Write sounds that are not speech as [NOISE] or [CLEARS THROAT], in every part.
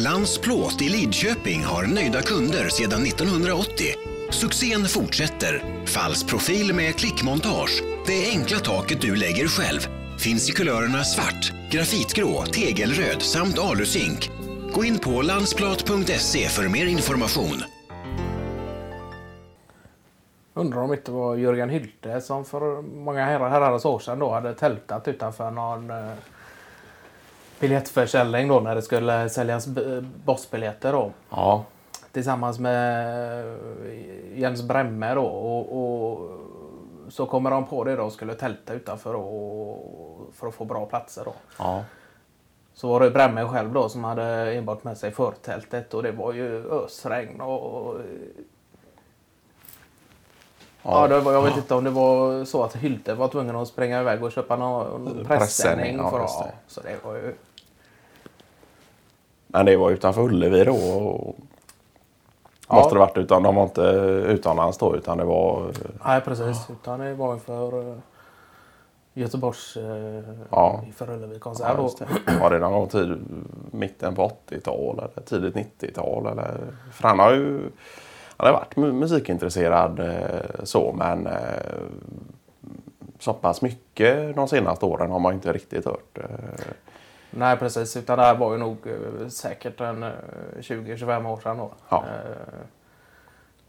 Landsplåt i Lidköping har nöjda kunder sedan 1980. Succén fortsätter. Fallsprofil med klickmontage. Det enkla taket du lägger själv. Finns i kulörerna svart, grafitgrå, tegelröd samt alusink. Gå in på landsplat.se för mer information. Undrar om det inte var Jörgen Hylte som för många herrar, herrars år sedan då hade tältat utanför någon eh, biljettförsäljning då när det skulle säljas bossbiljetter då. Ja. Tillsammans med eh, Jens Bremme då och, och så kommer de på det då och skulle tälta utanför och, för att få bra platser då. Ja. Så var det Bremme själv då som hade enbart med sig förtältet och det var ju ösregn och... Ja, det var, jag vet inte om det var så att Hylte var tvungen att springa iväg och köpa någon Pressändning, pressändning. ja, för, ja, det. så det var ju... Men det var utanför Ullevi då. Och... Ja. Måste det varit utan de var inte utomlands då utan det var Nej, precis. Utan det var för uh, Göteborgs uh, Ja. för Ullevi-konsert. Ja, då. det. Var det någon gång tid, mitten på 80-tal eller tidigt 90-tal? Eller? För han har ju han har varit mu- musikintresserad eh, så men eh, så pass mycket de senaste åren har man inte riktigt hört. Eh, Nej, precis. Utan det här var ju nog säkert en eh, 20-25 år sedan då. Ja.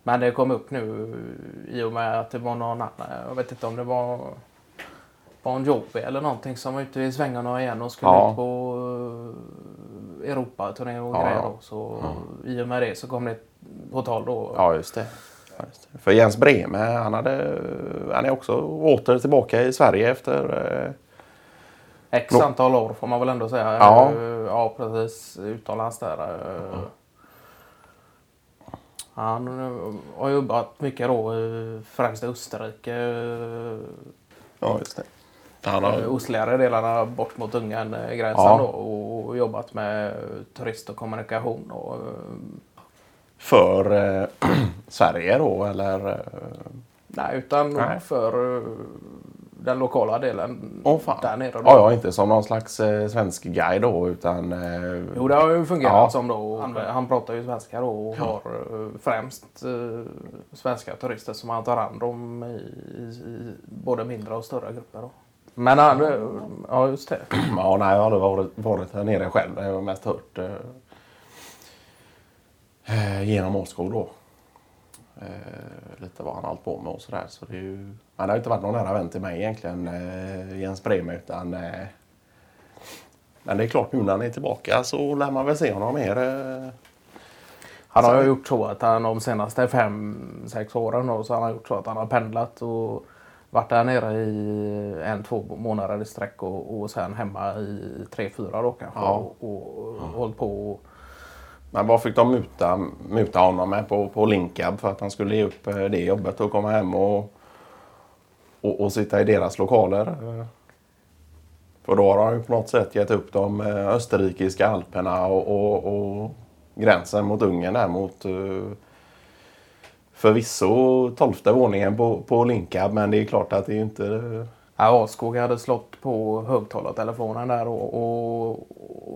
Men det kom upp nu i och med att det var någon annan. Jag vet inte om det var Bon Jovi eller någonting som var ute i svängarna igen och skulle Ja. ut på Europaturné och Ja, grejer då. Så i och med det så kom det tal då. ja just det. Just det. För Jens Breme han, hade, han är också åter tillbaka i Sverige efter eh, X antal år får man väl ändå säga. Ja. Ja precis. Utomlands där. eh. Han eh, har jobbat mycket då, främst i Österrike. ja, just det. Han har, Ostligare delarna bort mot Ungern-gränsen Ja. då och jobbat med turist och kommunikation. Och, för eh, [CLEARS THROAT] Sverige då eller? eh, nej, utan Nej. för eh, den lokala delen Åh fan. där nere. Då. Ja, ja, inte som någon slags eh, svensk guide då utan... Eh, Jo, det har ju fungerat Ja. som då. Han, han pratar ju svenska då och har eh, främst eh, svenska turister som han tar hand om i, i, i både mindre och större grupper. Då. Men han, eh, ja just det. [CLEARS THROAT] ja, nej, jag har aldrig varit, varit här nere själv. Jag har mest hört eh, genom Åskog då. Eh, lite vad han hållit på med och sådär. Så det är ju, han har inte varit någon nära vän till mig egentligen, eh, Jens Breme, utan... Eh, men det är klart, nu när han är tillbaka så lär man väl se honom mer. Eh, Han har ju gjort så att han de senaste fem, sex åren då, så han har gjort så att han har pendlat och varit där nere i en, två månader i sträck och, och sen hemma i tre, fyra då kanske. Ja. Och, och, och hållit på och, men vad fick de muta, muta honom med på, på Linkab för att han skulle ge upp eh, det jobbet och komma hem och, och, och sitta i deras lokaler? För då har han ju på något sätt gett upp de eh, österrikiska alperna och, och, och gränsen mot Ungern där mot eh, förvisso tolfte våningen på, på Linkab men det är klart att det är inte... Ja, Askog hade slått på högtalartelefonen där och, och,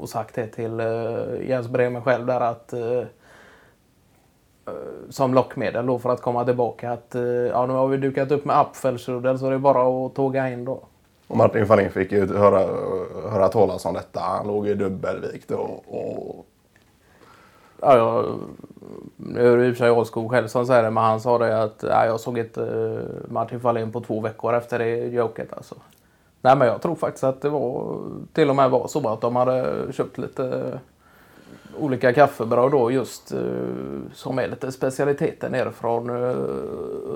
och sagt det till uh, Jens Bremer själv där att uh, som lockmedel då för att komma tillbaka att uh, ja, nu har vi dukat upp med Apfelstrudel så det är bara att tåga in då. Och Martin Fahlin fick ju höra, höra talas om detta. Han låg i dubbelvikt och, och Ja, jag, nu är det i och för sig Askog själv som säger det men han sa det att ja, jag såg inte eh, Martin Fahlin på två veckor efter det joket alltså. Nej men jag tror faktiskt att det var till och med var så att de hade köpt lite olika kaffebröd då just eh, som är lite specialiteter nere från uh,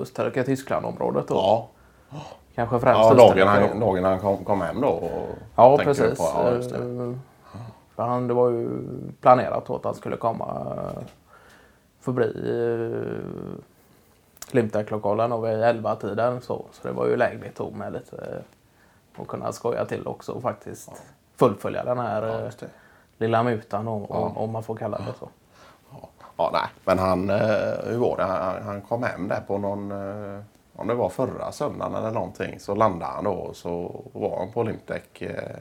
Österrike Tyskland området då. ja, Kanske främst Ja, dagen han, dagen han kom, kom hem då. och Ja, precis. På, ja. Eh, För han, det var ju planerat att han skulle komma eh, förbi uh, Klimtenklokalen och vid 11-tiden. Så, så det var ju lägligt då med lite eh, att kunna skoja till också och faktiskt fullfölja den här Ja, eh, lilla mutan om, om, om man får kalla det så. Ja. ja, nej. Men han, eh, hur var det? Han, han kom hem där på någon, eh, om det var förra söndagen eller någonting, så landade han då och så var han på eh,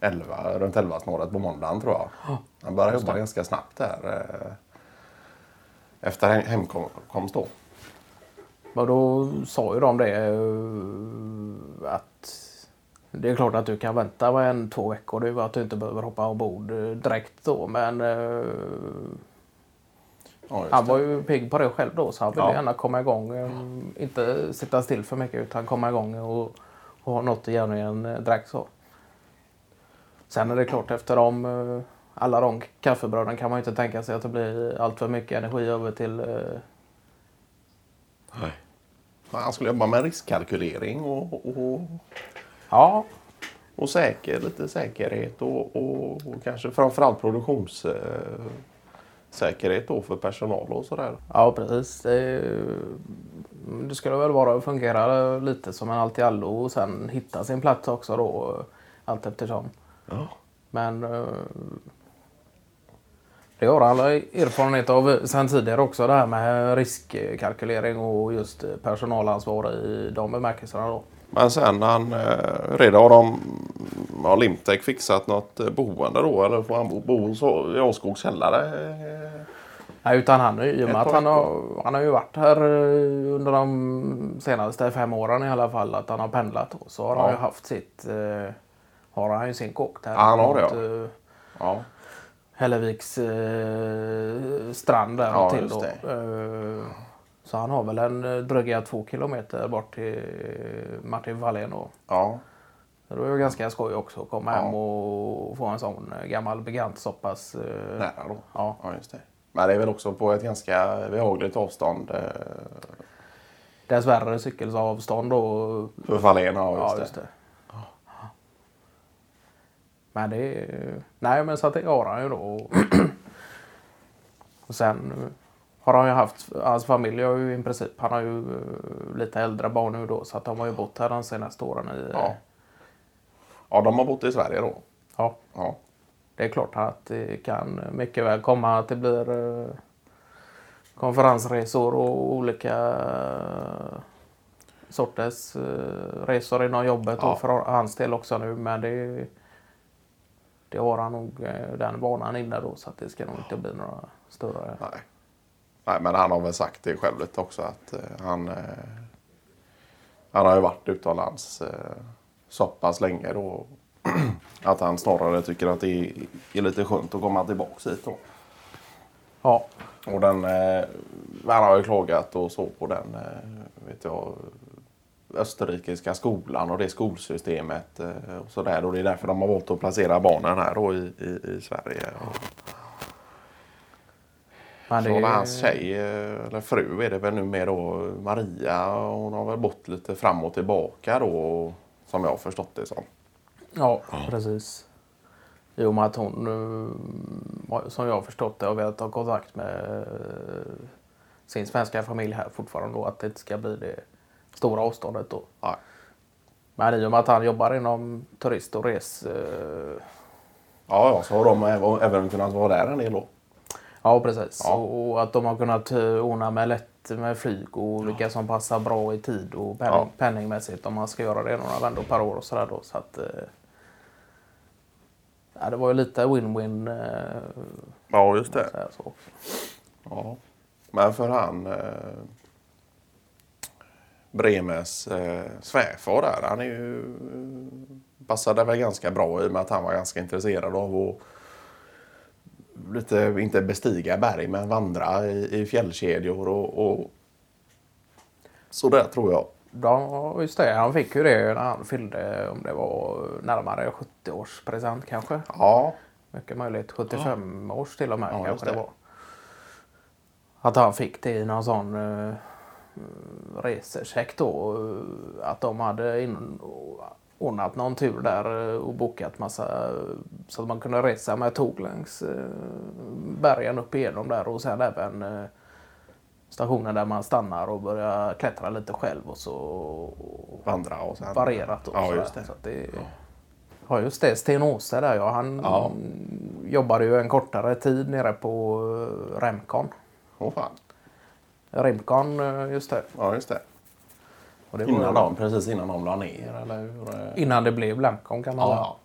11, runt 11 snåret på måndagen tror jag. Han började jobba ganska snabbt där. eh, Efter hem- hemkomst då. Och då sa ju de det eh, att det är klart att du kan vänta en två veckor. Det är att du inte behöver hoppa ombord eh, direkt då. Men Ja, han var ju pigg på det själv då så han ville Ja. gärna komma igång. Inte sitta still för mycket utan komma igång och, och ha något i eh, direkt så. Sen är det klart efter de, eh, alla de kaffebröden kan man ju inte tänka sig att det blir allt för mycket energi över till eh, Nej. Han skulle jobba med riskkalkylering och, och, Ja, och säker, lite säkerhet och, och, och kanske framförallt produktionssäkerhet eh, säkerhet då för personal och sådär. Ja, precis. Det, det skulle väl vara att fungera lite som en allt i allo och sen hitta sin plats också då allt eftersom. Ja. Men eh, det har alla erfarenhet av sen tidigare också det här med riskkalkylering och just personalansvar i de bemärkelserna då. Men sen han eh, redan har de har Limtech fixat något eh, boende då eller får han bo, bo så, i Åskogs källare? Nej, utan han, i och med att han har, han har ju varit här eh, under de senaste fem åren i alla fall, att han har pendlat. Så har han Ja. ju haft sitt, eh, har han ju sin där. Ja, han har det, ja. eh, ja. Hälleviks eh, strand där Ja, till då. det. Eh, så han har väl en eh, dryga två kilometer bort till Martin Wallén då. ja. Det var ju ganska skoj också att komma Ja. hem och få en sån eh, gammal bekant så pass eh, Nära då. Ja. ja, just det. Men det är väl också på ett ganska behagligt avstånd eh, Dessvärre cykelsavstånd då. för Fahlén. Ja, just Ja, det. just det. Men det. Nej, men så att det har han ju då. Och sen eh, har han ju haft... Hans familj har ju i princip... Han har ju eh, lite äldre barn nu då. Så att de har ju bott här de senaste åren. I, Ja. ja, de har bott i Sverige då. ja. Ja, Det är klart att det kan mycket väl komma att det blir eh, konferensresor och olika sorters resor inom jobbet Ja. och för hans del också nu. Men det, det har han nog eh, den banan inne då så att det ska nog inte bli några större. nej. nej. Men han har väl sagt det själv lite också att eh, han, eh, han har ju varit utomlands så pass länge då. [CLEARS THROAT] att han snarare tycker att det är, är lite skönt att komma tillbaka hit då. Ja, Och den, eh, han har ju klagat och så på den eh, vet jag, österrikiska skolan och det skolsystemet eh, och sådär. Och det är därför de har valt att placera barnen här då i, i, i Sverige. Men så det, var hans tjej, eller fru är det väl numera då, Maria. Hon har väl bott lite fram och tillbaka då som jag har förstått det som. Ja, precis. I och med att hon, eh, som jag har förstått det, har velat ha kontakt med eh, sin svenska familj här fortfarande då. Att det inte ska bli det stora avståndet då. Ja, Men i och med att han jobbar inom turist och res... eh, ja, ja så har de även, kunnat vara där en del då. Ja, precis. Ja. Och, att de har kunnat eh, ordna med lätt med flyg och vilka som passar bra i tid och penning, Ja. penningmässigt om man ska göra det några vändor per år och sådär då. Så att, eh, ja, det var ju lite win-win. Ja, just det. Ja. Men för han Bremes eh, svärfar där, han är ju passade väl ganska bra i och med att han var ganska intresserad av att lite, inte bestiga berg, men vandra i, i fjällkedjor och, och så där tror jag. Ja, just det. Han fick ju det när han fyllde, om det var närmare 70-årspresent kanske. Ja, Mycket möjligt. 75 års till och med Ja, kanske det det. var. Att han fick det i någon sån uh, resecheck då. eh, Att de hade in, ordnat någon tur där eh, och bokat massa så att man kunde resa med tåg längs eh, bergen upp igenom där och sen även stationen där man stannar och börjar klättra lite själv och så vandra och sen... varierat. Och Ja, just det. Så det Ja just det, Sten Åse där ja. Han Ja. jobbade ju en kortare tid nere på Remcon. Åh fan. Rimcon, eh, just det. Ja, just det. Det Innan de, precis innan de la ner, eller hur? Innan det blev Lemcon kan man ja.